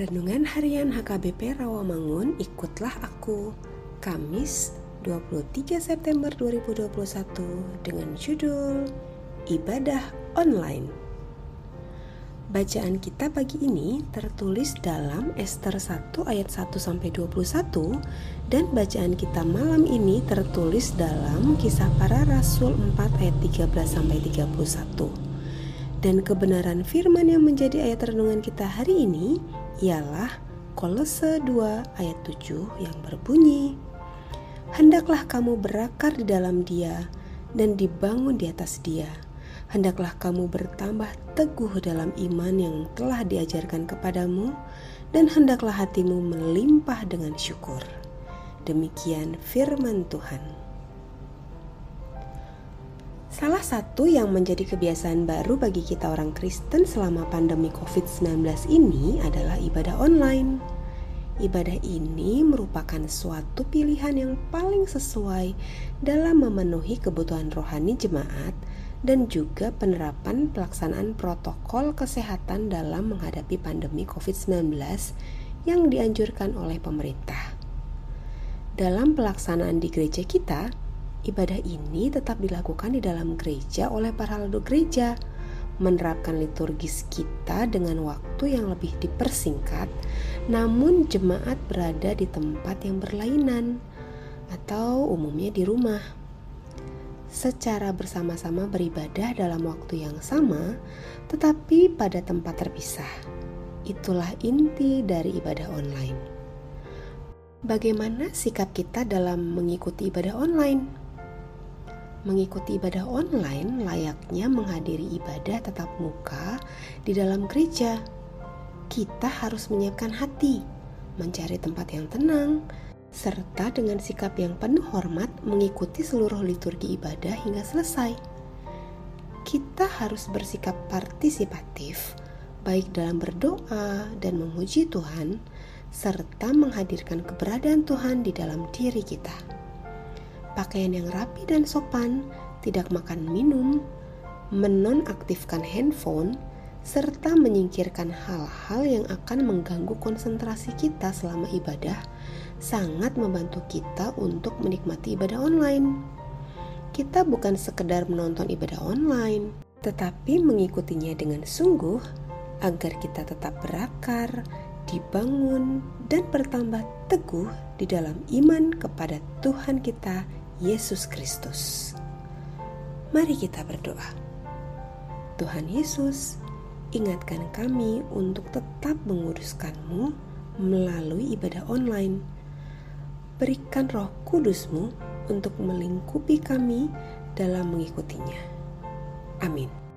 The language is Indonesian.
Renungan Harian HKBP Rawamangun Ikutlah Aku Kamis 23 September 2021 dengan judul Ibadah Online Bacaan kita pagi ini tertulis dalam Ester 1 ayat 1 sampai 21 dan bacaan kita malam ini tertulis dalam Kisah Para Rasul 4 ayat 13 sampai 31. Dan kebenaran firman yang menjadi ayat renungan kita hari ini ialah Kolose 2 ayat 7 yang berbunyi Hendaklah kamu berakar di dalam dia dan dibangun di atas dia Hendaklah kamu bertambah teguh dalam iman yang telah diajarkan kepadamu dan hendaklah hatimu melimpah dengan syukur. Demikian firman Tuhan. Salah satu yang menjadi kebiasaan baru bagi kita orang Kristen selama pandemi COVID-19 ini adalah ibadah online. Ibadah ini merupakan suatu pilihan yang paling sesuai dalam memenuhi kebutuhan rohani jemaat dan juga penerapan pelaksanaan protokol kesehatan dalam menghadapi pandemi COVID-19 yang dianjurkan oleh pemerintah. Dalam pelaksanaan di gereja kita, Ibadah ini tetap dilakukan di dalam gereja oleh para lalu gereja, menerapkan liturgis kita dengan waktu yang lebih dipersingkat, namun jemaat berada di tempat yang berlainan atau umumnya di rumah. Secara bersama-sama beribadah dalam waktu yang sama, tetapi pada tempat terpisah. Itulah inti dari ibadah online. Bagaimana sikap kita dalam mengikuti ibadah online? Mengikuti ibadah online layaknya menghadiri ibadah tatap muka di dalam gereja. Kita harus menyiapkan hati, mencari tempat yang tenang, serta dengan sikap yang penuh hormat mengikuti seluruh liturgi ibadah hingga selesai. Kita harus bersikap partisipatif, baik dalam berdoa dan memuji Tuhan, serta menghadirkan keberadaan Tuhan di dalam diri kita pakaian yang rapi dan sopan, tidak makan minum, menonaktifkan handphone, serta menyingkirkan hal-hal yang akan mengganggu konsentrasi kita selama ibadah sangat membantu kita untuk menikmati ibadah online. Kita bukan sekedar menonton ibadah online, tetapi mengikutinya dengan sungguh agar kita tetap berakar, dibangun, dan bertambah teguh di dalam iman kepada Tuhan kita Yesus Kristus. Mari kita berdoa. Tuhan Yesus, ingatkan kami untuk tetap menguruskanmu melalui ibadah online. Berikan roh kudusmu untuk melingkupi kami dalam mengikutinya. Amin.